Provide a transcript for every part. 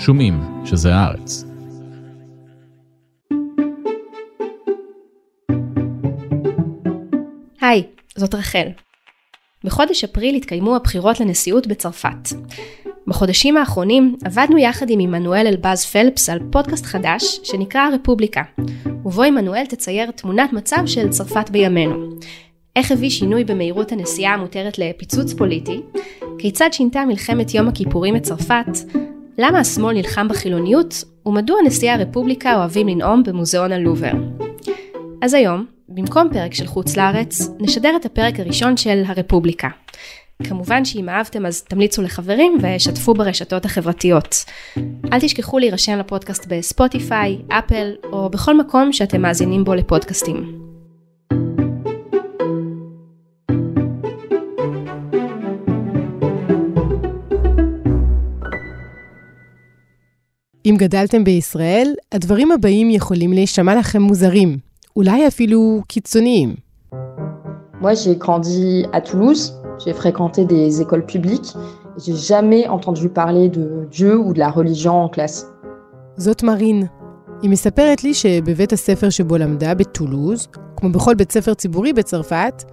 שומעים שזה הארץ. היי, זאת רחל. בחודש אפריל התקיימו הבחירות לנשיאות בצרפת. בחודשים האחרונים עבדנו יחד עם עמנואל אלבז פלפס על פודקאסט חדש שנקרא הרפובליקה, ובו עמנואל תצייר תמונת מצב של צרפת בימינו. איך הביא שינוי במהירות הנסיעה המותרת לפיצוץ פוליטי, כיצד שינתה מלחמת יום הכיפורים את צרפת, למה השמאל נלחם בחילוניות, ומדוע נשיאי הרפובליקה אוהבים לנאום במוזיאון הלובר. אז היום, במקום פרק של חוץ לארץ, נשדר את הפרק הראשון של הרפובליקה. כמובן שאם אהבתם אז תמליצו לחברים ושתפו ברשתות החברתיות. אל תשכחו להירשם לפודקאסט בספוטיפיי, אפל או בכל מקום שאתם מאזינים בו לפודקאסטים. אם גדלתם בישראל, הדברים הבאים יכולים להישמע לכם מוזרים, אולי אפילו קיצוניים. Moi, j'ai grandi à Toulouse, j'ai fréquenté des écoles publiques, et j'ai jamais entendu parler de Dieu ou de la religion en classe. זאת מרין. היא מספרת לי שבבית הספר שבו למדה, בטולוז, כמו בכל בית ספר ציבורי בצרפת,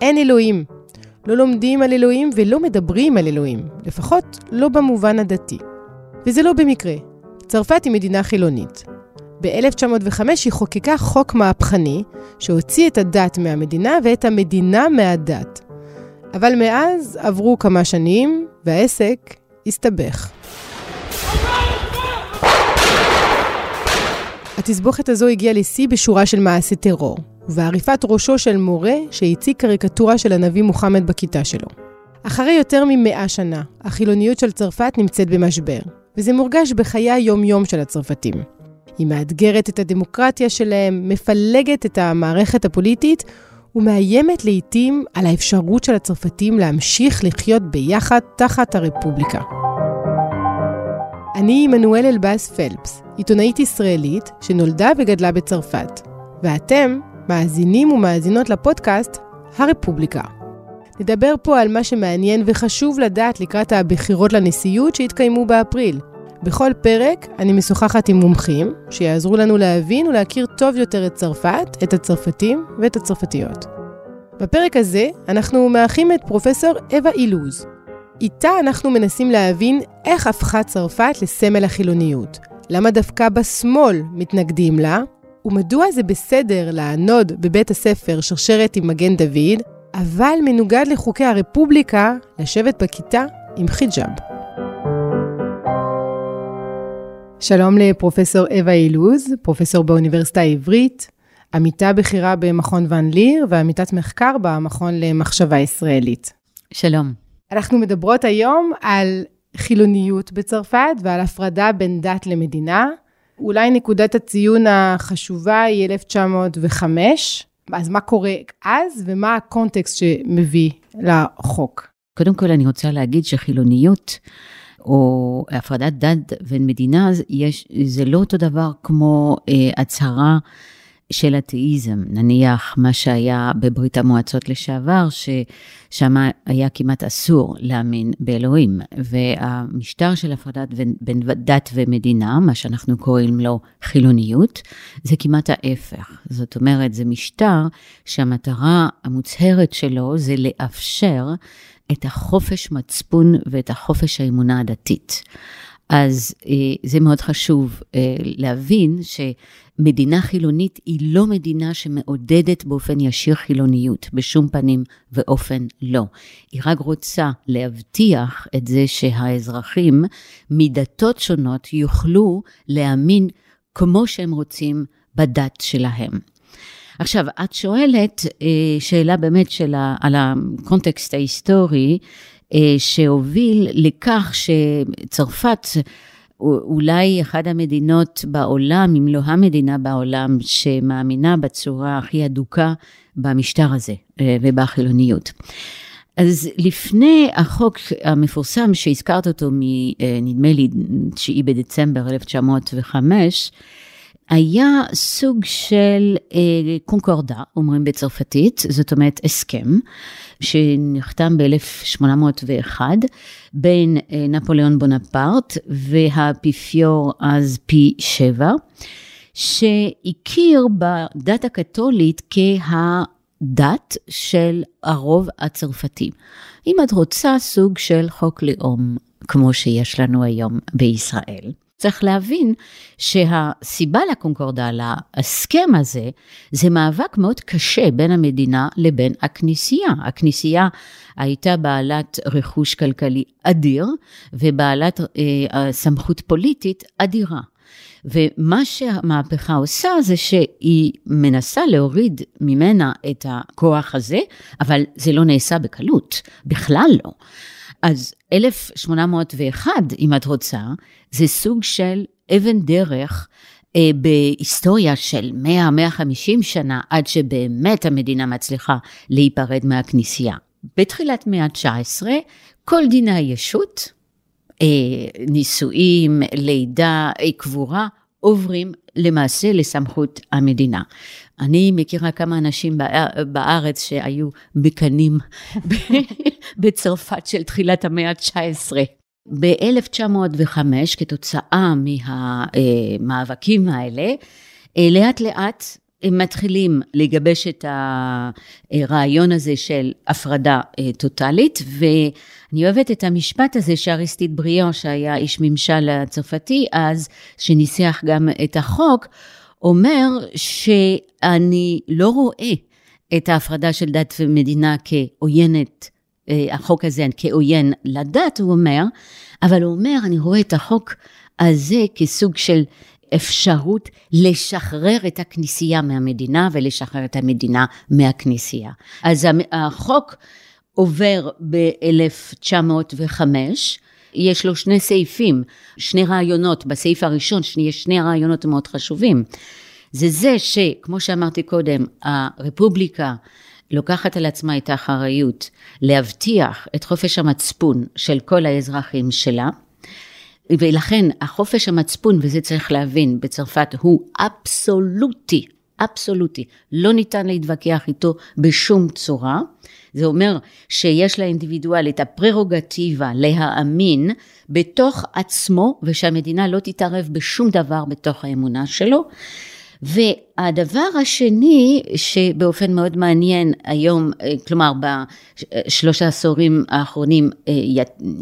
אין אלוהים. לא לומדים על אלוהים ולא מדברים על אלוהים, לפחות לא במובן הדתי. וזה לא במקרה. צרפת היא מדינה חילונית. ב-1905 היא חוקקה חוק מהפכני שהוציא את הדת מהמדינה ואת המדינה מהדת. אבל מאז עברו כמה שנים והעסק הסתבך. התסבוכת הזו הגיעה לשיא בשורה של מעשי טרור, ובעריפת ראשו של מורה שהציג קריקטורה של הנביא מוחמד בכיתה שלו. אחרי יותר ממאה שנה, החילוניות של צרפת נמצאת במשבר, וזה מורגש בחיי היום-יום של הצרפתים. היא מאתגרת את הדמוקרטיה שלהם, מפלגת את המערכת הפוליטית ומאיימת לעתים על האפשרות של הצרפתים להמשיך לחיות ביחד תחת הרפובליקה. אני עמנואל אלבאס פלפס, עיתונאית ישראלית שנולדה וגדלה בצרפת, ואתם מאזינים ומאזינות לפודקאסט הרפובליקה. נדבר פה על מה שמעניין וחשוב לדעת לקראת הבחירות לנשיאות שהתקיימו באפריל. בכל פרק אני משוחחת עם מומחים שיעזרו לנו להבין ולהכיר טוב יותר את צרפת, את הצרפתים ואת הצרפתיות. בפרק הזה אנחנו מארחים את פרופסור אווה אילוז. איתה אנחנו מנסים להבין איך הפכה צרפת לסמל החילוניות, למה דווקא בשמאל מתנגדים לה, ומדוע זה בסדר לענוד בבית הספר שרשרת עם מגן דוד, אבל מנוגד לחוקי הרפובליקה לשבת בכיתה עם חיג'אב. שלום לפרופסור אווה אילוז, פרופסור באוניברסיטה העברית, עמיתה בכירה במכון ון ליר ועמיתת מחקר במכון למחשבה ישראלית. שלום. אנחנו מדברות היום על חילוניות בצרפת ועל הפרדה בין דת למדינה. אולי נקודת הציון החשובה היא 1905. אז מה קורה אז ומה הקונטקסט שמביא לחוק? קודם כל אני רוצה להגיד שחילוניות או הפרדת דת ומדינה, יש, זה לא אותו דבר כמו אה, הצהרה של אתאיזם, נניח מה שהיה בברית המועצות לשעבר, ששם היה כמעט אסור להאמין באלוהים. והמשטר של הפרדת בין דת ומדינה, מה שאנחנו קוראים לו חילוניות, זה כמעט ההפך. זאת אומרת, זה משטר שהמטרה המוצהרת שלו זה לאפשר את החופש מצפון ואת החופש האמונה הדתית. אז אה, זה מאוד חשוב אה, להבין שמדינה חילונית היא לא מדינה שמעודדת באופן ישיר חילוניות, בשום פנים ואופן לא. היא רק רוצה להבטיח את זה שהאזרחים מדתות שונות יוכלו להאמין כמו שהם רוצים בדת שלהם. עכשיו, את שואלת אה, שאלה באמת שלה, על הקונטקסט ההיסטורי, שהוביל לכך שצרפת, אולי אחת המדינות בעולם, אם לא המדינה בעולם, שמאמינה בצורה הכי אדוקה במשטר הזה אה, ובחילוניות. אז לפני החוק המפורסם שהזכרת אותו, נדמה לי 9 בדצמבר 1905, היה סוג של אה, קונקורדה, אומרים בצרפתית, זאת אומרת הסכם, שנחתם ב-1801 בין אה, נפוליאון בונפרט והאפיפיור אז פי שבע, שהכיר בדת הקתולית כהדת של הרוב הצרפתי. אם את רוצה סוג של חוק לאום, כמו שיש לנו היום בישראל. צריך להבין שהסיבה לקונקורדה, להסכם הזה, זה מאבק מאוד קשה בין המדינה לבין הכנסייה. הכנסייה הייתה בעלת רכוש כלכלי אדיר ובעלת אה, סמכות פוליטית אדירה. ומה שהמהפכה עושה זה שהיא מנסה להוריד ממנה את הכוח הזה, אבל זה לא נעשה בקלות, בכלל לא. אז 1801, אם את רוצה, זה סוג של אבן דרך אה, בהיסטוריה של 100-150 שנה, עד שבאמת המדינה מצליחה להיפרד מהכנסייה. בתחילת מאה ה-19, כל דיני הישות, אה, נישואים, לידה, אה, קבורה, עוברים למעשה לסמכות המדינה. אני מכירה כמה אנשים בארץ שהיו מקנאים בצרפת של תחילת המאה ה-19. ב-1905, כתוצאה מהמאבקים האלה, לאט לאט הם מתחילים לגבש את הרעיון הזה של הפרדה אה, טוטאלית, ואני אוהבת את המשפט הזה שאריסטיד בריאו, שהיה איש ממשל הצרפתי אז, שניסח גם את החוק, אומר שאני לא רואה את ההפרדה של דת ומדינה כעוינת, אה, החוק הזה כעוין לדת, הוא אומר, אבל הוא אומר, אני רואה את החוק הזה כסוג של אפשרות לשחרר את הכנסייה מהמדינה ולשחרר את המדינה מהכנסייה. אז החוק עובר ב-1905, יש לו שני סעיפים, שני רעיונות, בסעיף הראשון יש שני רעיונות מאוד חשובים. זה זה שכמו שאמרתי קודם, הרפובליקה לוקחת על עצמה את האחריות להבטיח את חופש המצפון של כל האזרחים שלה, ולכן החופש המצפון, וזה צריך להבין, בצרפת הוא אבסולוטי, אבסולוטי, לא ניתן להתווכח איתו בשום צורה. זה אומר שיש לאינדיבידואל את הפררוגטיבה להאמין בתוך עצמו, ושהמדינה לא תתערב בשום דבר בתוך האמונה שלו. והדבר השני שבאופן מאוד מעניין היום, כלומר בשלושה העשורים האחרונים אה,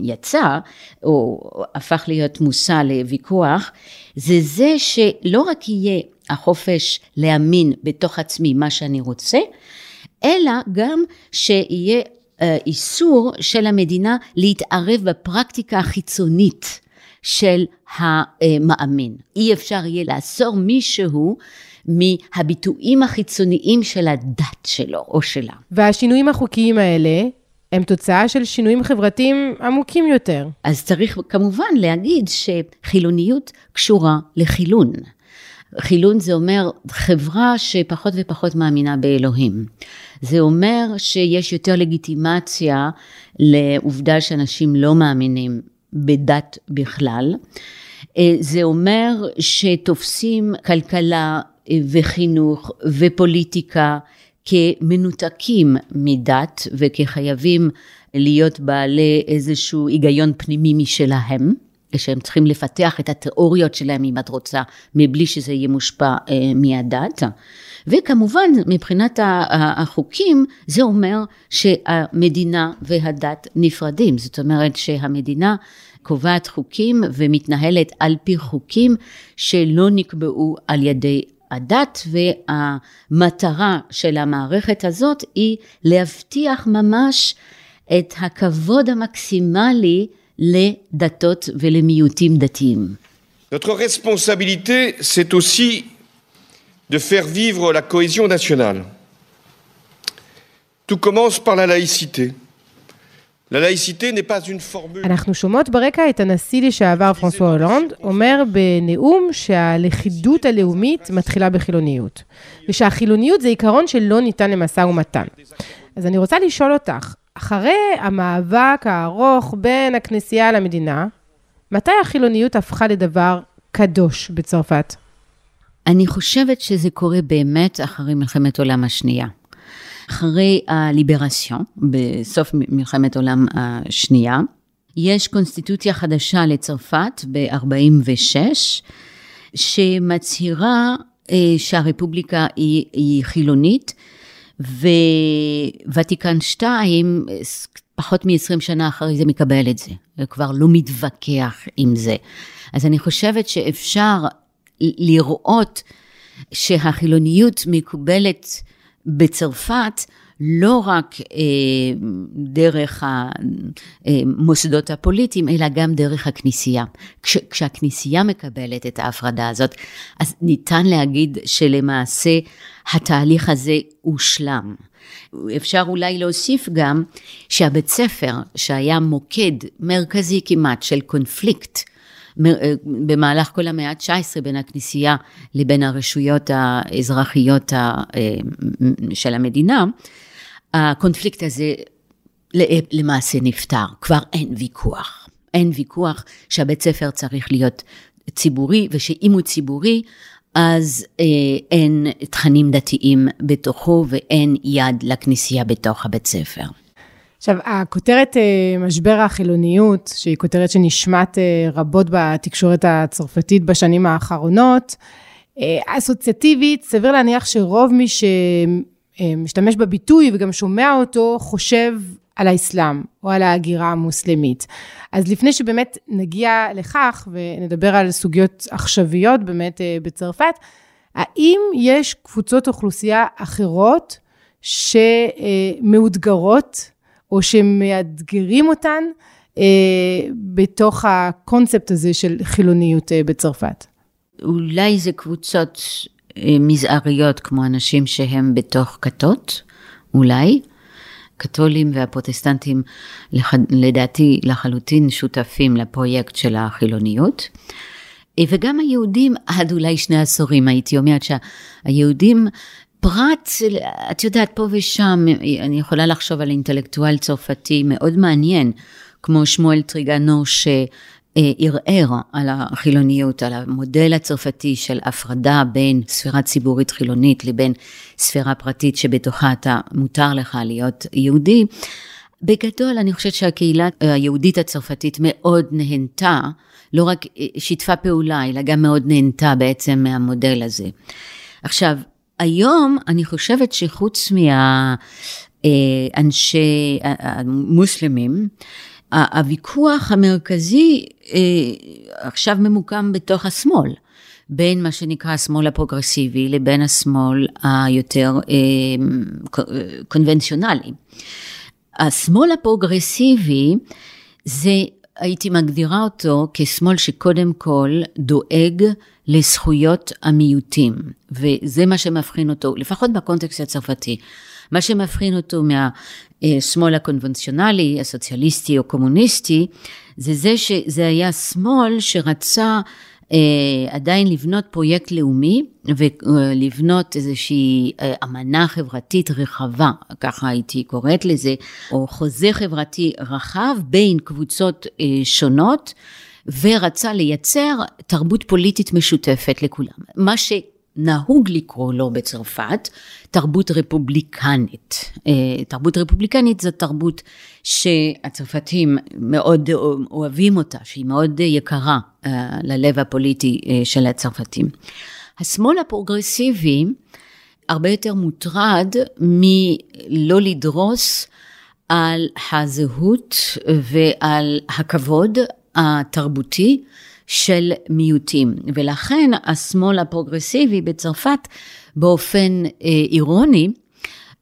יצא, או הפך להיות מושא לוויכוח, זה זה שלא רק יהיה החופש להאמין בתוך עצמי מה שאני רוצה, אלא גם שיהיה אה, איסור של המדינה להתערב בפרקטיקה החיצונית של המאמין. אי אפשר יהיה לאסור מישהו מהביטויים החיצוניים של הדת שלו או שלה. והשינויים החוקיים האלה הם תוצאה של שינויים חברתיים עמוקים יותר. אז צריך כמובן להגיד שחילוניות קשורה לחילון. חילון זה אומר חברה שפחות ופחות מאמינה באלוהים. זה אומר שיש יותר לגיטימציה לעובדה שאנשים לא מאמינים בדת בכלל. אה, זה אומר שתופסים כלכלה אה, וחינוך ופוליטיקה כמנותקים מדת וכחייבים להיות בעלי איזשהו היגיון פנימי משלהם. שהם צריכים לפתח את התיאוריות שלהם, אם את רוצה, מבלי שזה יהיה מושפע אה, מהדת. וכמובן, מבחינת החוקים, זה אומר שהמדינה והדת נפרדים. זאת אומרת שהמדינה קובעת חוקים ומתנהלת על פי חוקים שלא נקבעו על ידי הדת והמטרה של המערכת הזאת היא להבטיח ממש את הכבוד המקסימלי לדתות ולמיעוטים דתיים. Notre responsabilité, c'est aussi de faire vivre la cohésion nationale. Tout commence par la laïcité. אנחנו שומעות ברקע את הנשיא לשעבר פרנסואה הולנד אומר בנאום שהלכידות הלאומית מתחילה בחילוניות, ושהחילוניות זה עיקרון שלא ניתן למשא ומתן. אז אני רוצה לשאול אותך, אחרי המאבק הארוך בין הכנסייה למדינה, מתי החילוניות הפכה לדבר קדוש בצרפת? אני חושבת שזה קורה באמת אחרי מלחמת העולם השנייה. אחרי הליברסיון, בסוף מלחמת העולם השנייה, יש קונסטיטוציה חדשה לצרפת ב-46, שמצהירה אה, שהרפובליקה היא, היא חילונית, וותיקן 2, פחות מ-20 שנה אחרי זה מקבל את זה, וכבר לא מתווכח עם זה. אז אני חושבת שאפשר לראות שהחילוניות מקובלת בצרפת, לא רק אה, דרך המוסדות אה, הפוליטיים, אלא גם דרך הכנסייה. כש, כשהכנסייה מקבלת את ההפרדה הזאת, אז ניתן להגיד שלמעשה התהליך הזה הושלם. אפשר אולי להוסיף גם שהבית ספר, שהיה מוקד מרכזי כמעט של קונפליקט, במהלך כל המאה ה-19 בין הכנסייה לבין הרשויות האזרחיות של המדינה, הקונפליקט הזה למעשה נפתר, כבר אין ויכוח. אין ויכוח שהבית ספר צריך להיות ציבורי, ושאם הוא ציבורי, אז אה, אין תכנים דתיים בתוכו ואין יד לכנסייה בתוך הבית ספר. עכשיו, הכותרת אה, משבר החילוניות, שהיא כותרת שנשמעת אה, רבות בתקשורת הצרפתית בשנים האחרונות, אה, אסוציאטיבית, סביר להניח שרוב מי שמשתמש בביטוי וגם שומע אותו, חושב על האסלאם או על ההגירה המוסלמית. אז לפני שבאמת נגיע לכך ונדבר על סוגיות עכשוויות באמת בצרפת, האם יש קבוצות אוכלוסייה אחרות שמאותגרות או שמאתגרים אותן אה, בתוך הקונספט הזה של חילוניות אה, בצרפת? אולי זה קבוצות אה, מזעריות, כמו אנשים שהם בתוך כתות, אולי. הקתולים והפרוטסטנטים לדעתי לחלוטין שותפים לפרויקט של החילוניות. וגם היהודים עד אולי שני עשורים הייתי אומרת שהיהודים פרט, את יודעת, פה ושם, אני יכולה לחשוב על אינטלקטואל צרפתי מאוד מעניין, כמו שמואל טריגנו, שערער על החילוניות, על המודל הצרפתי של הפרדה בין ספירה ציבורית חילונית לבין ספירה פרטית שבתוכה אתה מותר לך להיות יהודי. בגדול, אני חושבת שהקהילה היהודית הצרפתית מאוד נהנתה, לא רק שיתפה פעולה, אלא גם מאוד נהנתה בעצם מהמודל הזה. עכשיו, היום אני חושבת שחוץ מהאנשי המוסלמים, הוויכוח המרכזי אה, עכשיו ממוקם בתוך השמאל. בין מה שנקרא השמאל הפרוגרסיבי לבין השמאל היותר אה, קונבנציונלי. השמאל הפרוגרסיבי זה, הייתי מגדירה אותו כשמאל שקודם כל דואג לזכויות המיעוטים, וזה מה שמבחין אותו, לפחות בקונטקסט הצרפתי, מה שמבחין אותו מהשמאל הקונבנציונלי, הסוציאליסטי או קומוניסטי, זה זה שזה היה שמאל שרצה אה, עדיין לבנות פרויקט לאומי ולבנות איזושהי אה, אמנה חברתית רחבה, ככה הייתי קוראת לזה, או חוזה חברתי רחב בין קבוצות אה, שונות. ורצה לייצר תרבות פוליטית משותפת לכולם. מה שנהוג לקרוא לו בצרפת, תרבות רפובליקנית. אה, תרבות רפובליקנית זו תרבות שהצרפתים מאוד אוהבים אותה, שהיא מאוד יקרה אה, ללב הפוליטי אה, של הצרפתים. השמאל הפרוגרסיבי הרבה יותר מוטרד מלא לדרוס על הזהות ועל הכבוד התרבותי של מיעוטים. ולכן השמאל הפרוגרסיבי בצרפת באופן אה, אירוני,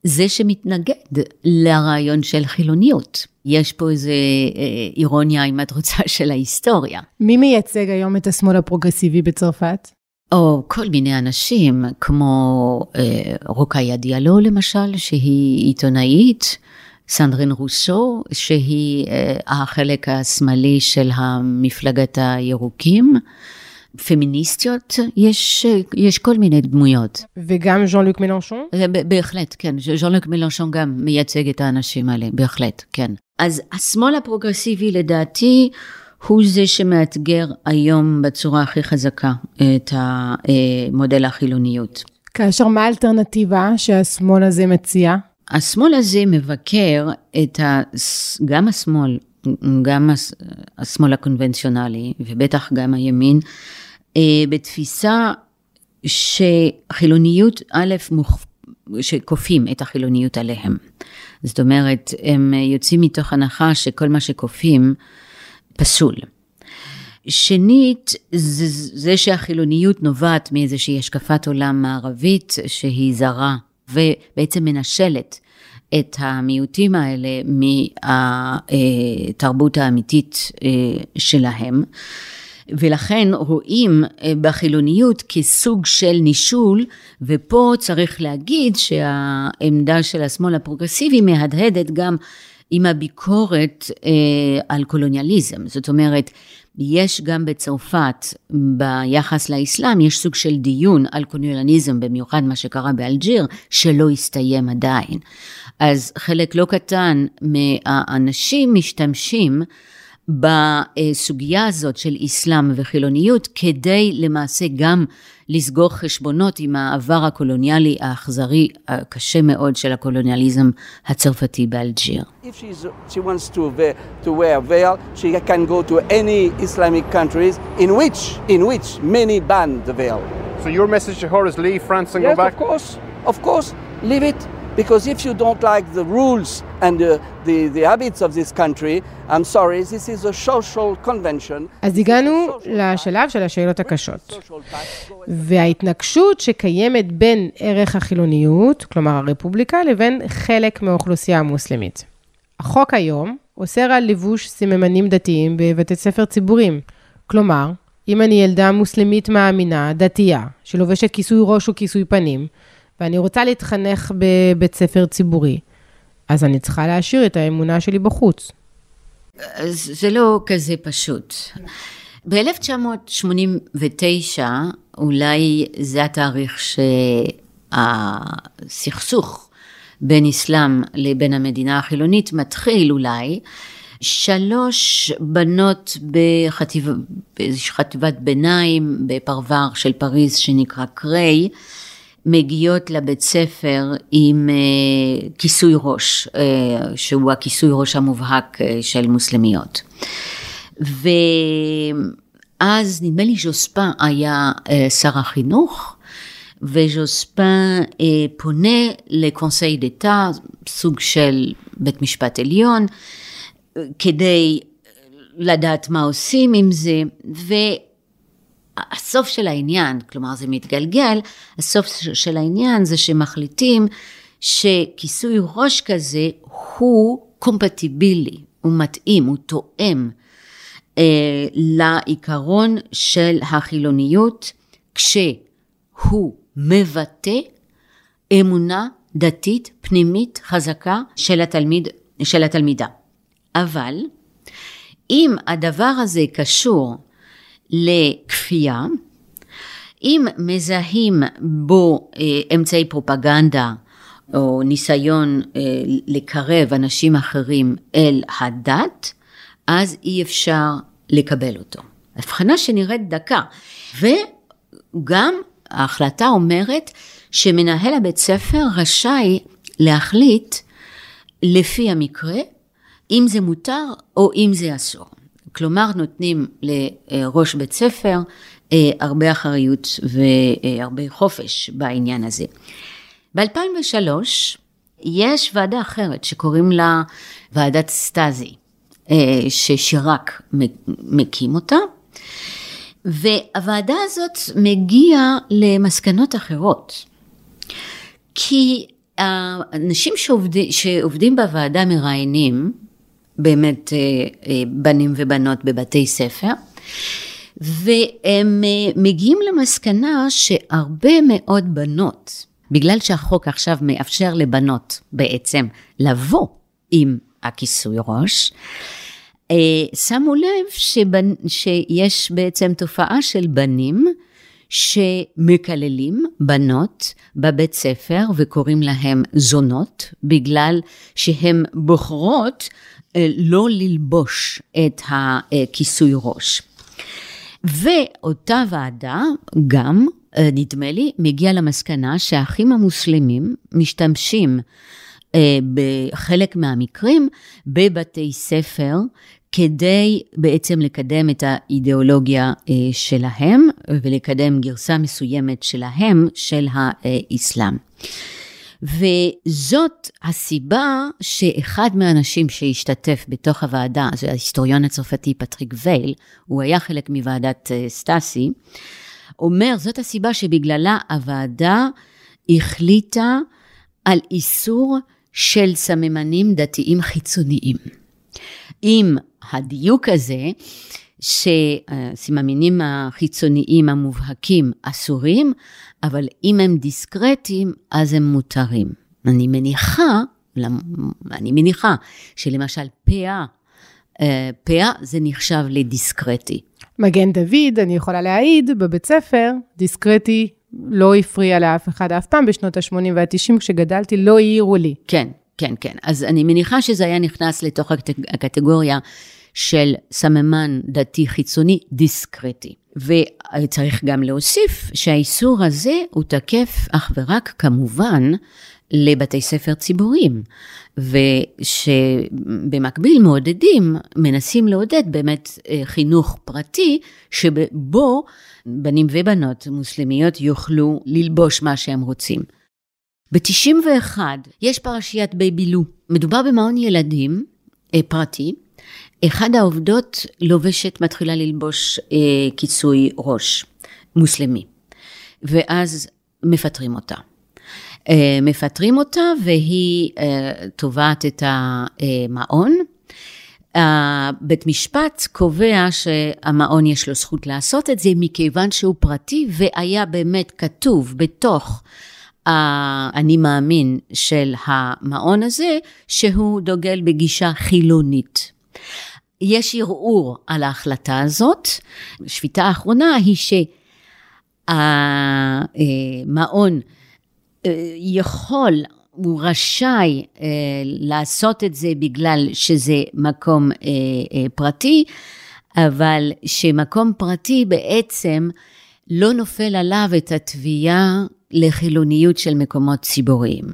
זה שמתנגד לרעיון של חילוניות. יש פה איזה אה, אירוניה, אם את רוצה, של ההיסטוריה. מי מייצג היום את השמאל הפרוגרסיבי בצרפת? או כל מיני אנשים, כמו אה, רוקאיה דיאלו למשל, שהיא עיתונאית, סנדרין רוסו, שהיא אה, החלק השמאלי של המפלגת הירוקים. פמיניסטיות, יש, יש כל מיני דמויות. וגם ז'אן לוק מלנשון? אה, בהחלט, כן. ז'אן לוק מלנשון גם מייצג את האנשים האלה, בהחלט, כן. אז השמאל הפרוגרסיבי לדעתי הוא זה שמאתגר היום בצורה הכי חזקה את מודל החילוניות. כאשר מה האלטרנטיבה שהשמאל הזה מציע? השמאל הזה מבקר את ה... גם השמאל, גם השמאל הקונבנציונלי, ובטח גם הימין, אה, בתפיסה שחילוניות, א', מוכ... שכופים את החילוניות עליהם. זאת אומרת, הם יוצאים מתוך הנחה שכל מה שכופים פסול. שנית, זה, זה שהחילוניות נובעת מאיזושהי השקפת עולם מערבית שהיא זרה ובעצם מנשלת את המיעוטים האלה מהתרבות האמיתית אה, שלהם. ולכן רואים אה, בחילוניות כסוג של נישול, ופה צריך להגיד שהעמדה של השמאל הפרוגרסיבי מהדהדת גם עם הביקורת אה, על קולוניאליזם. זאת אומרת, יש גם בצרפת, ביחס לאסלאם, יש סוג של דיון על קולוניאליזם, במיוחד מה שקרה באלג'יר, שלא הסתיים עדיין. אז חלק לא קטן מהאנשים משתמשים בסוגיה הזאת של אסלאם וחילוניות כדי למעשה גם לסגור חשבונות עם העבר הקולוניאלי האכזרי הקשה מאוד של הקולוניאליזם הצרפתי באלג'יר. If she wants to wear, to wear veil, she can go to any Islamic countries in which, in which many ban the veil. So your message to her is leave France and yes, go back? Yes, of course, of course, leave it. Because if you don't like the rules and the, the, the habits of this country, I'm sorry, this is a social convention. אז הגענו לשלב של השאלות הקשות. וההתנגשות שקיימת בין ערך החילוניות, כלומר הרפובליקה, לבין חלק מהאוכלוסייה המוסלמית. החוק היום אוסר על לבוש סממנים דתיים בבתי ספר ציבוריים. כלומר, אם אני ילדה מוסלמית מאמינה, דתייה, שלובשת כיסוי ראש או כיסוי פנים, ואני רוצה להתחנך בבית ספר ציבורי, אז אני צריכה להשאיר את האמונה שלי בחוץ. זה לא כזה פשוט. ב-1989, אולי זה התאריך שהסכסוך בין אסלאם לבין המדינה החילונית מתחיל אולי. שלוש בנות בחטיב, בחטיבת ביניים בפרבר של פריז שנקרא קריי, מגיעות לבית ספר עם אה, כיסוי ראש, אה, שהוא הכיסוי ראש המובהק אה, של מוסלמיות. ואז נדמה לי ז'וספן היה שר החינוך, וז'וספן פונה לקונסי דתה, סוג של בית משפט עליון, כדי לדעת מה עושים עם זה, ו... הסוף של העניין, כלומר זה מתגלגל, הסוף של העניין זה שמחליטים שכיסוי ראש כזה הוא קומפטיבילי, הוא מתאים, הוא תואם אה, לעיקרון של החילוניות, כשהוא מבטא אמונה דתית פנימית חזקה של, התלמיד, של התלמידה. אבל אם הדבר הזה קשור לכפייה, אם מזהים בו אה, אמצעי פרופגנדה או ניסיון אה, לקרב אנשים אחרים אל הדת, אז אי אפשר לקבל אותו. הבחנה שנראית דקה. וגם ההחלטה אומרת שמנהל הבית ספר רשאי להחליט לפי המקרה אם זה מותר או אם זה אסור. כלומר, נותנים לראש בית ספר אה, הרבה אחריות והרבה חופש בעניין הזה. ב-2003 יש ועדה אחרת שקוראים לה ועדת סטאזי, אה, ששיראק מקים אותה, והוועדה הזאת מגיעה למסקנות אחרות. כי האנשים שעובדים, שעובדים בוועדה מראיינים באמת אה, אה, בנים ובנות בבתי ספר, והם אה, מגיעים למסקנה שהרבה מאוד בנות, בגלל שהחוק עכשיו מאפשר לבנות בעצם לבוא עם הכיסוי ראש, שמו לב שבנ... שיש בעצם תופעה של בנים שמקללים בנות בבית ספר וקוראים להן זונות, בגלל שהן בוחרות לא ללבוש את הכיסוי ראש. ואותה ועדה גם, אה, נדמה לי, מגיעה למסקנה שהאחים המוסלמים משתמשים אה, בחלק מהמקרים בבתי ספר כדי בעצם לקדם את האידיאולוגיה אה, שלהם ולקדם גרסה מסוימת שלהם של האסלאם. וזאת הסיבה שאחד מהאנשים שהשתתף בתוך הוועדה, זה ההיסטוריון הצרפתי פטריק וייל, הוא היה חלק מוועדת אה, סטאסי, אומר, זאת הסיבה שבגללה הוועדה החליטה על איסור של סממנים דתיים חיצוניים. עם הדיוק הזה, שהסממנים החיצוניים המובהקים אסורים, אבל אם הם דיסקרטיים, אז הם מותרים. אני מניחה, אני מניחה שלמשל פאה, אה, פאה זה נחשב לדיסקרטי. מגן דוד, אני יכולה להעיד, בבית ספר, דיסקרטי לא הפריע לאף אחד אף פעם בשנות ה-80 וה-90, כשגדלתי לא העירו לי. כן, כן, כן. אז אני מניחה שזה היה נכנס לתוך הקטגוריה של סממן דתי חיצוני דיסקרטי. וצריך גם להוסיף שהאיסור הזה הוא תקף אך ורק כמובן לבתי ספר ציבוריים, ושבמקביל מעודדים, מנסים לעודד באמת אה, חינוך פרטי, שבו בנים ובנות מוסלמיות יוכלו ללבוש מה שהם רוצים. ב-91 יש פרשיית בייבילו, מדובר במעון ילדים אה, פרטי, אחד העובדות לובשת, מתחילה ללבוש אה, כיסוי ראש, מוסלמי, ואז מפטרים אותה. אה, מפטרים אותה והיא אה, תובעת את המעון. אה, בית משפט קובע שהמעון יש לו זכות לעשות את זה מכיוון שהוא פרטי והיה באמת כתוב בתוך האני מאמין של המעון הזה שהוא דוגל בגישה חילונית. יש ערעור על ההחלטה הזאת. השביתה האחרונה היא שהמעון אה, יכול, הוא רשאי אה, לעשות את זה בגלל שזה מקום אה, פרטי, אבל שמקום פרטי בעצם לא נופל עליו את התביעה לחילוניות של מקומות ציבוריים.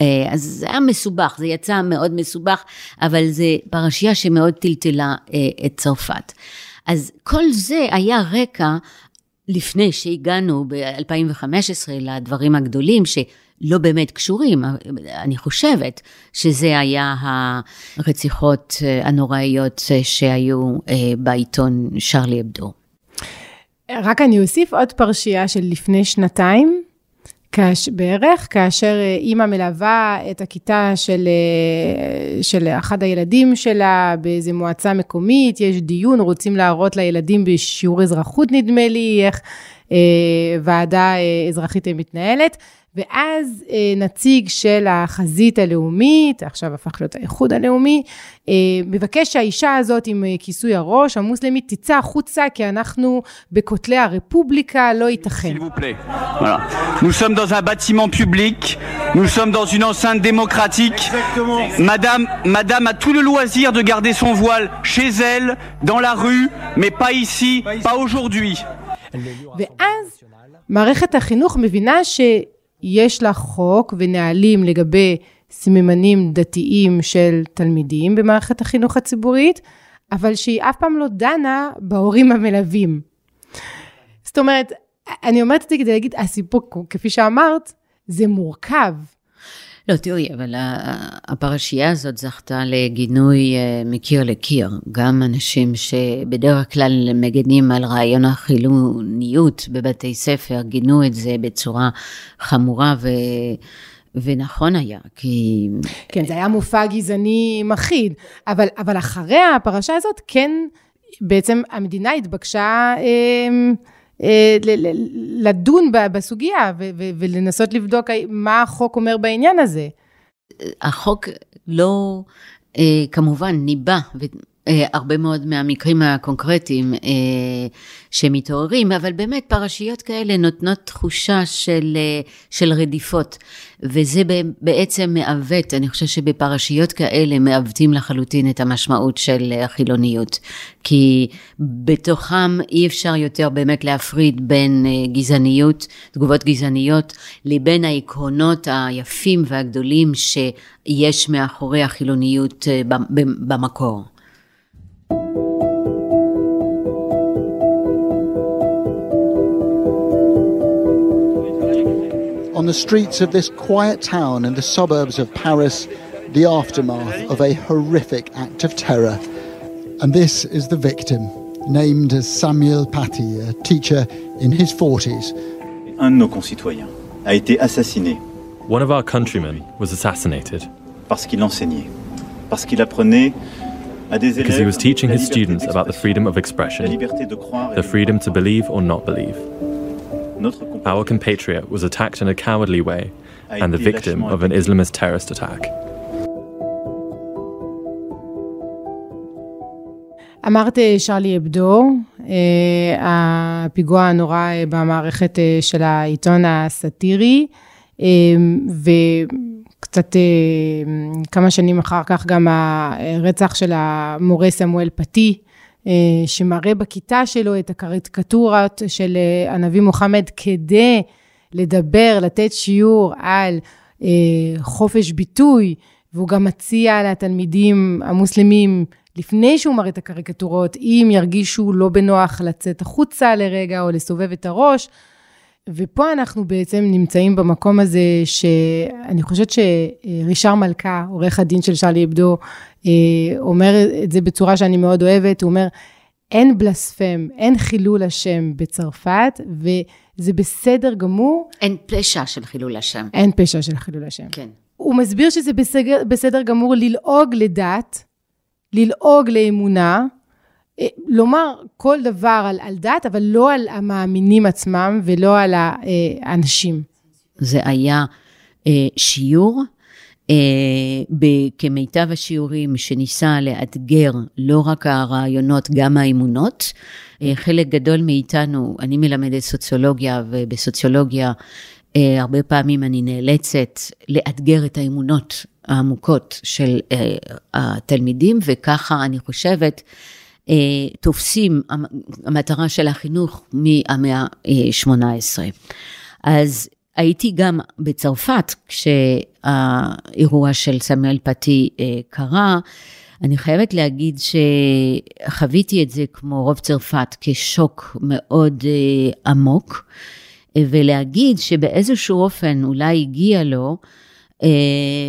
אה, אז זה היה מסובך, זה יצא מאוד מסובך, אבל זו פרשייה שמאוד טלטלה אה, את צרפת. אז כל זה היה רקע לפני שהגענו ב-2015 לדברים הגדולים, שלא באמת קשורים, אני חושבת שזה היה הרציחות אה, הנוראיות שהיו בעיתון שרלי אבדו. רק אני אוסיף עוד פרשייה של לפני שנתיים, כאש, בערך, כאשר אה, אימא מלווה את הכיתה של, אה, של אחד הילדים שלה באיזה מועצה מקומית, יש דיון, רוצים להראות לילדים בשיעור אזרחות נדמה לי, איך אה, ועדה אה, אזרחית מתנהלת, ואז אה, נציג של החזית הלאומית, עכשיו הפך להיות האיחוד הלאומי, אה, מבקש שהאישה הזאת עם אה, כיסוי הראש, המוסלמית, תצא החוצה, כי אנחנו בכותלי הרפובליקה, לא ייתכן. Nous sommes dans un bâtiment public, nous sommes dans une enceinte démocratique. Madame, Madame a tout le loisir de garder son voile chez elle, dans la rue, mais pas ici, pas aujourd'hui. ואז מערכת החינוך מבינה ש... יש לה חוק ונהלים לגבי סממנים דתיים של תלמידים במערכת החינוך הציבורית, אבל שהיא אף פעם לא דנה בהורים המלווים. זאת אומרת, אני אומרת את זה כדי להגיד, הסיפור, כפי שאמרת, זה מורכב. לא, תראי, אבל הפרשייה הזאת זכתה לגינוי אה, מקיר לקיר. גם אנשים שבדרך כלל מגנים על רעיון החילוניות בבתי ספר, גינו את זה בצורה חמורה ו... ונכון היה, כי... כן, זה היה מופע גזעני מחריד, אבל, אבל אחרי הפרשה הזאת, כן, בעצם המדינה התבקשה... אה, לדון בסוגיה ולנסות לבדוק מה החוק אומר בעניין הזה. החוק לא, אה, כמובן, ניבא אה, הרבה מאוד מהמקרים הקונקרטיים אה, שמתעוררים, אבל באמת פרשיות כאלה נותנות תחושה של, אה, של רדיפות, וזה בעצם מעוות, אני חושבת שבפרשיות כאלה מעוותים לחלוטין את המשמעות של החילוניות, כי בתוכם אי אפשר יותר באמת להפריד בין אה, גזעניות, תגובות גזעניות, לבין העקרונות היפים והגדולים שיש מאחורי החילוניות אה, במקור. On the streets of this quiet town in the suburbs of Paris, the aftermath of a horrific act of terror. And this is the victim, named as Samuel Paty, a teacher in his 40s. Un de nos concitoyens a été assassiné. One of our countrymen was assassinated. Parce qu'il enseignait, parce qu'il apprenait because he was teaching his students about the freedom of expression, the freedom to believe or not believe. Our compatriot was attacked in a cowardly way and the victim of an Islamist terrorist attack. אמרת שרלי אבדו, הפיגוע הנורא במערכת של העיתון הסאטירי, וקצת כמה שנים אחר כך גם הרצח של המורה סמואל פתי, אה, שמראה בכיתה שלו את הקריקטורות של אה, הנביא מוחמד כדי לדבר, לתת שיעור על אה, חופש ביטוי, והוא גם מציע לתלמידים המוסלמים, לפני שהוא מראה את הקריקטורות, אם ירגישו לא בנוח לצאת החוצה לרגע או לסובב את הראש. ופה אנחנו בעצם נמצאים במקום הזה שאני חושבת שרישר מלכה, עורך הדין של שרלי אבדו, אה, אומר את זה בצורה שאני מאוד אוהבת, הוא אומר, אין בלספם, אין חילול השם בצרפת, וזה בסדר גמור. אין פשע של חילול השם. אין פשע של חילול השם. כן. הוא מסביר שזה בסדר, בסדר גמור ללעוג לדת, ללעוג לאמונה, לומר כל דבר על, על דת, אבל לא על המאמינים עצמם ולא על אה, האנשים. זה היה אה, שיעור אה, כמיטב השיעורים שניסה לאתגר לא רק הרעיונות, גם האמונות. אה, חלק גדול מאיתנו, אני מלמדת סוציולוגיה, ובסוציולוגיה אה, הרבה פעמים אני נאלצת לאתגר את האמונות העמוקות של אה, התלמידים, וככה אני חושבת, אה, תופסים המטרה של החינוך מהמאה ה-18. אז הייתי גם בצרפת כשהאירוע של סמואל פתי אה, קרה. אני חייבת להגיד שחוויתי את זה כמו רוב צרפת כשוק מאוד אה, עמוק, ולהגיד שבאיזשהו אופן אולי הגיע לו, אה,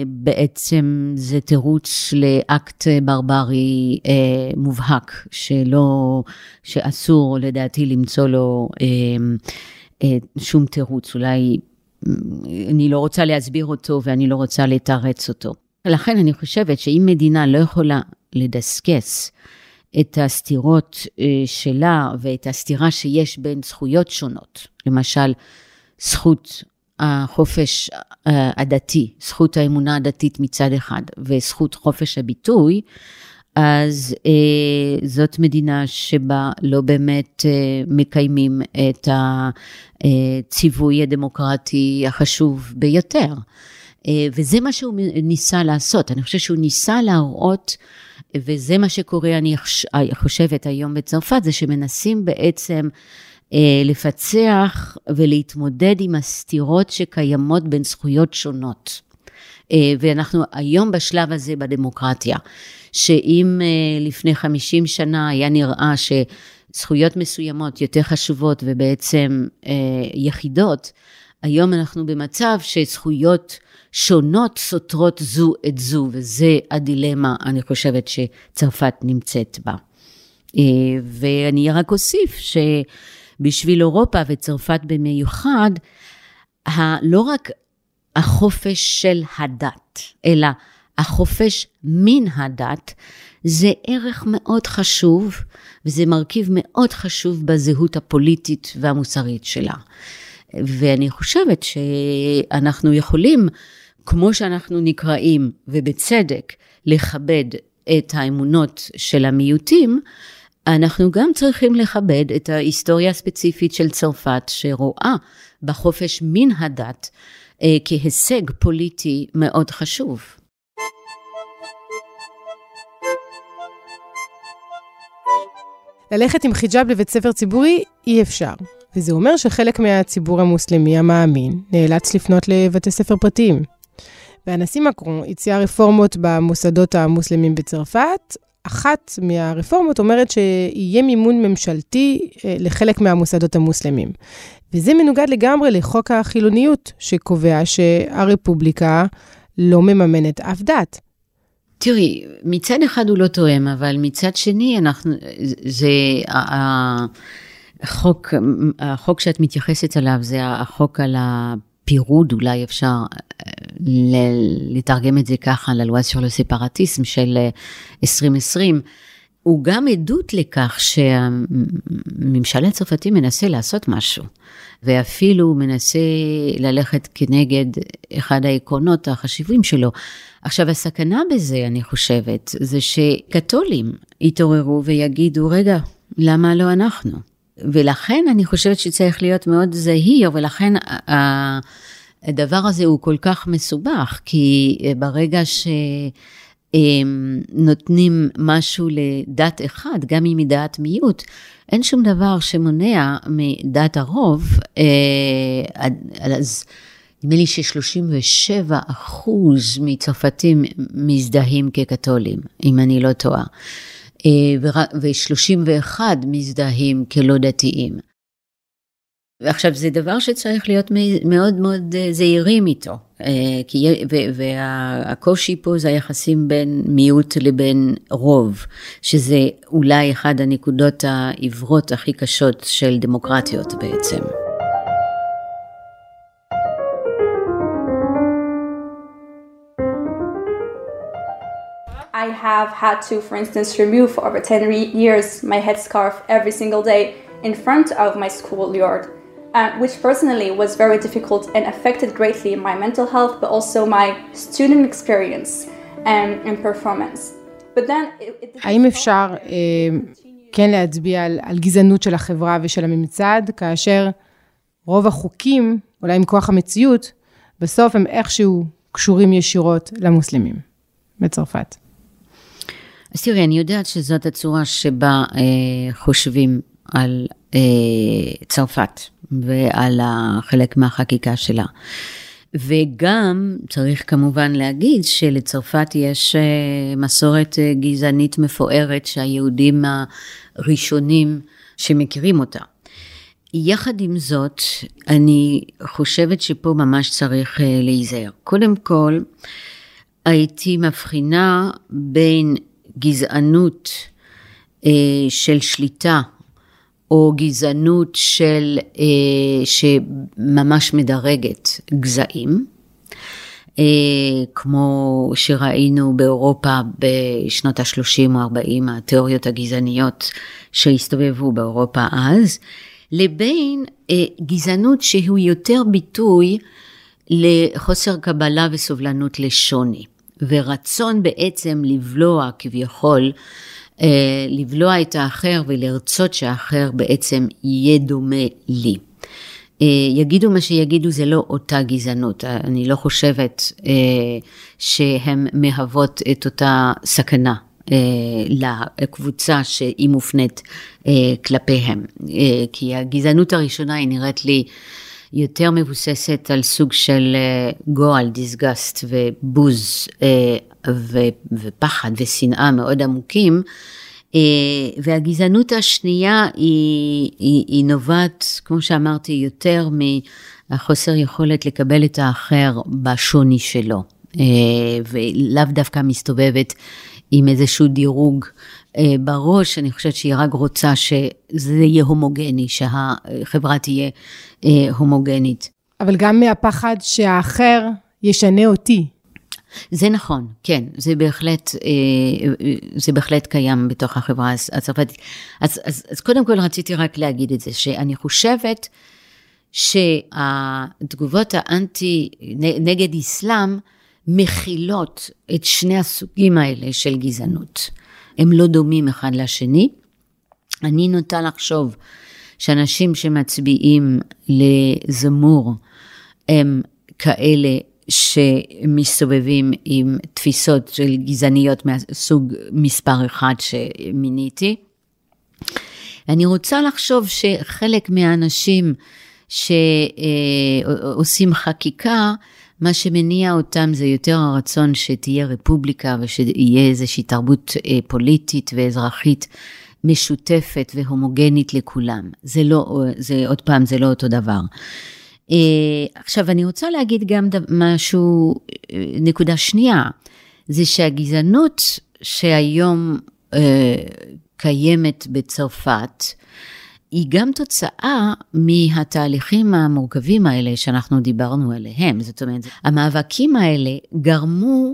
בעצם זה תירוץ לאקט ברברי מובהק, שלא, שאסור לדעתי למצוא לו שום תירוץ, אולי אני לא רוצה להסביר אותו ואני לא רוצה לתרץ אותו. לכן אני חושבת שאם מדינה לא יכולה לדסקס את הסתירות אה, שלה ואת הסתירה שיש בין זכויות שונות, למשל זכות החופש אה, הדתי, זכות האמונה הדתית מצד אחד וזכות חופש הביטוי, אז אה, זאת מדינה שבה לא באמת אה, מקיימים את הציווי הדמוקרטי החשוב ביותר. אה, וזה מה שהוא ניסה לעשות. אני חושבת שהוא ניסה להראות, וזה מה שקורה, אני חושבת היום בצרפת, זה שמנסים בעצם לפצח ולהתמודד עם הסתירות שקיימות בין זכויות שונות. אה, ואנחנו היום בשלב הזה בדמוקרטיה. שאם אה, לפני 50 שנה היה נראה שזכויות מסוימות יותר חשובות ובעצם אה, יחידות, היום אנחנו במצב שזכויות שונות סותרות זו את זו, וזה הדילמה, אני חושבת, שצרפת נמצאת בה. אה, ואני רק אוסיף שבשביל אירופה וצרפת במיוחד, לא רק החופש של הדת, אלא החופש מן הדת זה ערך מאוד חשוב, וזה מרכיב מאוד חשוב בזהות הפוליטית והמוסרית שלה. ואני חושבת שאנחנו יכולים, כמו שאנחנו נקראים, ובצדק, לכבד את האמונות של המיעוטים, אנחנו גם צריכים לכבד את ההיסטוריה הספציפית של צרפת, שרואה בחופש מן הדת אה, כהישג פוליטי מאוד חשוב. ללכת עם חיג'אב לבית ספר ציבורי אי אפשר. וזה אומר שחלק מהציבור המוסלמי המאמין נאלץ לפנות לבתי ספר פרטיים. והנשיא מקרון הציע רפורמות במוסדות המוסלמים בצרפת. אחת מהרפורמות אומרת שיהיה מימון ממשלתי אה, לחלק מהמוסדות המוסלמים. וזה מנוגד לגמרי לחוק החילוניות, שקובע שהרפובליקה לא מממנת אף דת. תראי, מצד אחד הוא לא תואם, אבל מצד שני, אנחנו, זה, החוק, החוק שאת מתייחסת אליו זה החוק על הפירוד, אולי אפשר אה, לתרגם את זה ככה, ללואז של הספרטיסם של 2020. הוא גם עדות לכך שהממשל הצרפתי מנסה לעשות משהו, ואפילו מנסה ללכת כנגד אחד העקרונות החשיבים שלו. עכשיו, הסכנה בזה, אני חושבת, זה שקתולים יתעוררו ויגידו, רגע, למה לא אנחנו? ולכן אני חושבת שצריך להיות מאוד זהיר, ולכן הדבר הזה הוא כל כך מסובך, כי ברגע ש... נותנים משהו לדת אחד, גם אם היא דעת מיעוט, אין שום דבר שמונע מדעת הרוב, אה, אז נדמה לי ש-37 אחוז מצרפתים מזדהים כקתולים, אם אני לא טועה, אה, ו-31 מזדהים כלא דתיים. ועכשיו זה דבר שצריך להיות מאוד מאוד אה, זהירים איתו, אה, והקושי פה זה היחסים בין מיעוט לבין רוב, שזה אולי אחד הנקודות העיוורות הכי קשות של דמוקרטיות בעצם. I have had to, for instance, remove for over 10 years my headscarf every single day in front of my schoolyard uh, which personally was very difficult and affected greatly my mental health, but also my student experience and, and performance. But then it, it האם אפשר אה, כן להצביע על, על גזענות של החברה ושל הממצד, כאשר רוב החוקים, אולי מכוח המציאות, בסוף הם איכשהו קשורים ישירות למוסלמים בצרפת? אז תראי, אני יודעת שזאת הצורה שבה אה, חושבים על אה, צרפת. ועל חלק מהחקיקה שלה. וגם צריך כמובן להגיד שלצרפת יש אה, מסורת אה, גזענית מפוארת שהיהודים הראשונים שמכירים אותה. יחד עם זאת, אני חושבת שפה ממש צריך אה, להיזהר. קודם כל, הייתי מבחינה בין גזענות של שליטה או גזענות של, אה, שממש מדרגת גזעים, אה, כמו שראינו באירופה בשנות ה-30 או 40, התיאוריות הגזעניות שהסתובבו באירופה אז, לבין אה, גזענות שהוא יותר ביטוי לחוסר קבלה וסובלנות לשוני, ורצון בעצם לבלוע כביכול אה, לבלוע את האחר ולרצות שהאחר בעצם יהיה דומה לי. אה, יגידו מה שיגידו, זה לא אותה גזענות. אני לא חושבת אה, שהן מהוות את אותה סכנה לקבוצה שהיא מופנית כלפיהם. כי הגזענות הראשונה היא נראית לי יותר מבוססת על סוג של גועל, דיסגסט ובוז ופחד ושנאה מאוד עמוקים. אה, והגזענות השנייה היא, היא, היא נובעת, כמו שאמרתי, יותר מהחוסר יכולת לקבל את האחר בשוני שלו, אה, ולאו דווקא מסתובבת עם איזשהו דירוג אה, בראש, אני חושבת שהיא רק רוצה שזה יהיה הומוגני, שהחברה תהיה הומוגנית. אבל גם מהפחד שהאחר ישנה אותי. זה נכון, כן, זה בהחלט, אה, זה בהחלט קיים בתוך החברה הצרפתית. אז, אז, אז קודם כל רציתי רק להגיד את זה, שאני חושבת שהתגובות האנטי, נגד אסלאם, מכילות את שני הסוגים האלה של גזענות. הם לא דומים אחד לשני. אני נוטה לחשוב שאנשים שמצביעים לזמור הם כאלה שמסתובבים עם תפיסות של גזעניות מהסוג מספר אחד שמיניתי. אני רוצה לחשוב שחלק מהאנשים שעושים חקיקה, מה שמניע אותם זה יותר הרצון שתהיה רפובליקה ושיהיה איזושהי תרבות אה, פוליטית ואזרחית משותפת והומוגנית לכולם. זה לא, זה עוד פעם, זה לא אותו דבר. אה, עכשיו, אני רוצה להגיד גם משהו, אה, נקודה שנייה, זה שהגזענות שהיום קיימת בצרפת, היא גם תוצאה מהתהליכים המורכבים האלה שאנחנו דיברנו עליהם. זאת אומרת, המאבקים האלה גרמו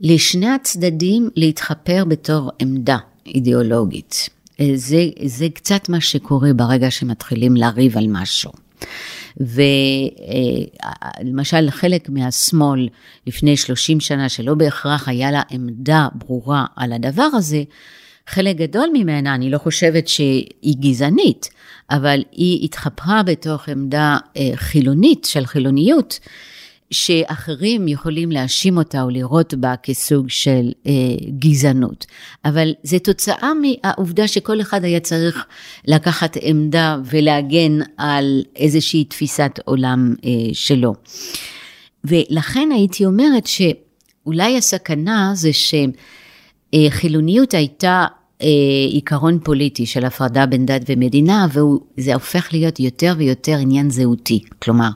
לשני הצדדים להתחפר בתור עמדה אידיאולוגית. זה, זה קצת מה שקורה ברגע שמתחילים לריב על משהו. ולמשל חלק מהשמאל לפני 30 שנה שלא בהכרח היה לה עמדה ברורה על הדבר הזה, חלק גדול ממנה, אני לא חושבת שהיא גזענית, אבל היא התחפרה בתוך עמדה אה, חילונית של חילוניות, שאחרים יכולים להאשים אותה או לראות בה כסוג של אה, גזענות. אבל זה תוצאה מהעובדה שכל אחד היה צריך לקחת עמדה ולהגן על איזושהי תפיסת עולם אה, שלו. ולכן הייתי אומרת שאולי הסכנה זה ש... אה, חילוניות הייתה אה, עיקרון פוליטי של הפרדה בין דת ומדינה, וזה הופך להיות יותר ויותר עניין זהותי. כלומר,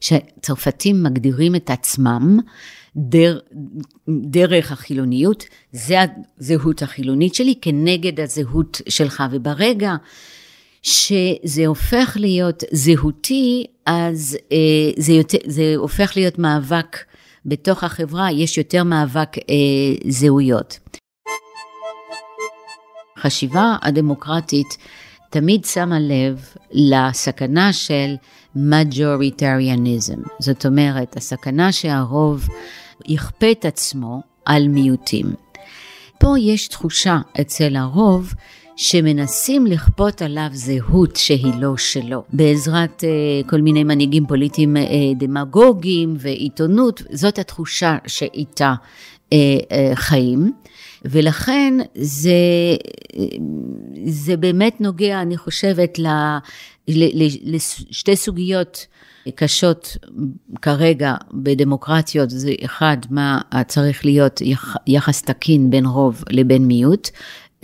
שצרפתים מגדירים את עצמם דר, דרך החילוניות, זה הזהות החילונית שלי כנגד הזהות שלך, וברגע שזה הופך להיות זהותי, אז אה, זה, יותר, זה הופך להיות מאבק בתוך החברה, יש יותר מאבק זהויות. החשיבה הדמוקרטית תמיד שמה לב לסכנה של majorитarianism, זאת אומרת, הסכנה שהרוב יכפה את עצמו על מיעוטים. פה יש תחושה אצל הרוב שמנסים לכפות עליו זהות שהיא לא שלו, בעזרת uh, כל מיני מנהיגים פוליטיים uh, דמגוגיים ועיתונות, זאת התחושה שאיתה uh, uh, חיים. ולכן זה, זה באמת נוגע, אני חושבת, לשתי סוגיות קשות כרגע בדמוקרטיות, זה אחד, מה צריך להיות יחס תקין בין רוב לבין מיעוט,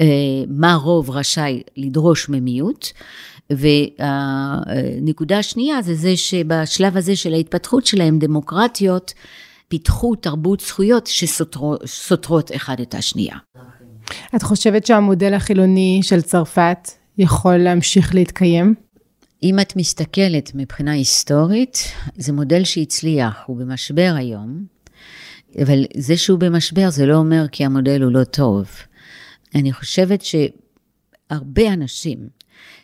אה, מה רוב רשאי לדרוש ממיעוט, והנקודה השנייה זה זה שבשלב הזה של ההתפתחות שלהם, דמוקרטיות, פיתחו תרבות זכויות שסותרות אחד את השנייה. את חושבת שהמודל החילוני של צרפת יכול להמשיך להתקיים? אם את מסתכלת מבחינה היסטורית, זה מודל שהצליח, הוא במשבר היום, אבל זה שהוא במשבר זה לא אומר כי המודל הוא לא טוב. אני חושבת שהרבה אנשים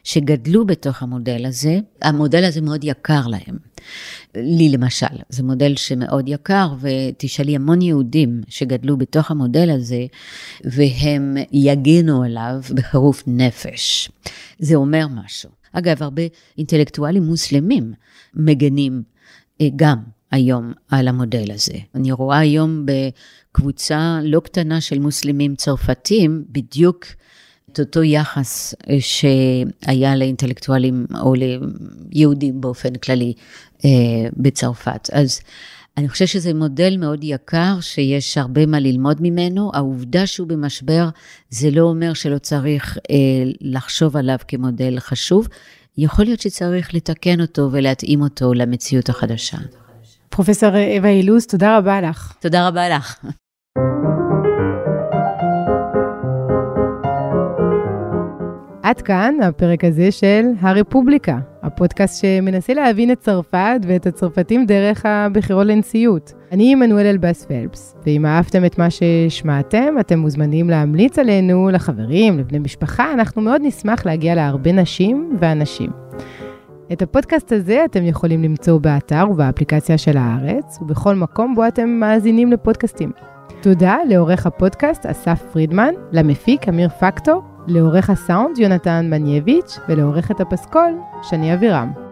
שגדלו בתוך המודל הזה, המודל הזה מאוד יקר להם. לי למשל, זה מודל שמאוד יקר, ותשאלי המון יהודים שגדלו בתוך המודל הזה, והם יגנו עליו בחירוף נפש. זה אומר משהו. אגב, הרבה אינטלקטואלים מוסלמים מגנים אה, גם היום על המודל הזה. אני רואה היום בקבוצה לא קטנה של מוסלמים צרפתים, בדיוק את אותו יחס אה, שהיה לאינטלקטואלים או ליהודים באופן כללי אה, בצרפת. אז אני חושבת שזה מודל מאוד יקר, שיש הרבה מה ללמוד ממנו. העובדה שהוא במשבר, זה לא אומר שלא צריך אה, לחשוב עליו כמודל חשוב. יכול להיות שצריך לתקן אותו ולהתאים אותו למציאות החדשה. פרופסור אווה אילוז, תודה רבה לך. תודה רבה לך. עד כאן הפרק הזה של הרפובליקה, הפודקאסט שמנסה להבין את צרפת ואת הצרפתים דרך הבחירות לנשיאות. אני עמנואל אלבאס פלפס, ואם אהבתם את מה ששמעתם, אתם מוזמנים להמליץ עלינו לחברים, לבני משפחה, אנחנו מאוד נשמח להגיע להרבה נשים ואנשים. את הפודקאסט הזה אתם יכולים למצוא באתר ובאפליקציה של הארץ, ובכל מקום בו אתם מאזינים לפודקאסטים. תודה לעורך הפודקאסט אסף פרידמן, למפיק אמיר פקטור, לעורך הסאונד יונתן מנייביץ' ולעורכת הפסקול שני אבירם.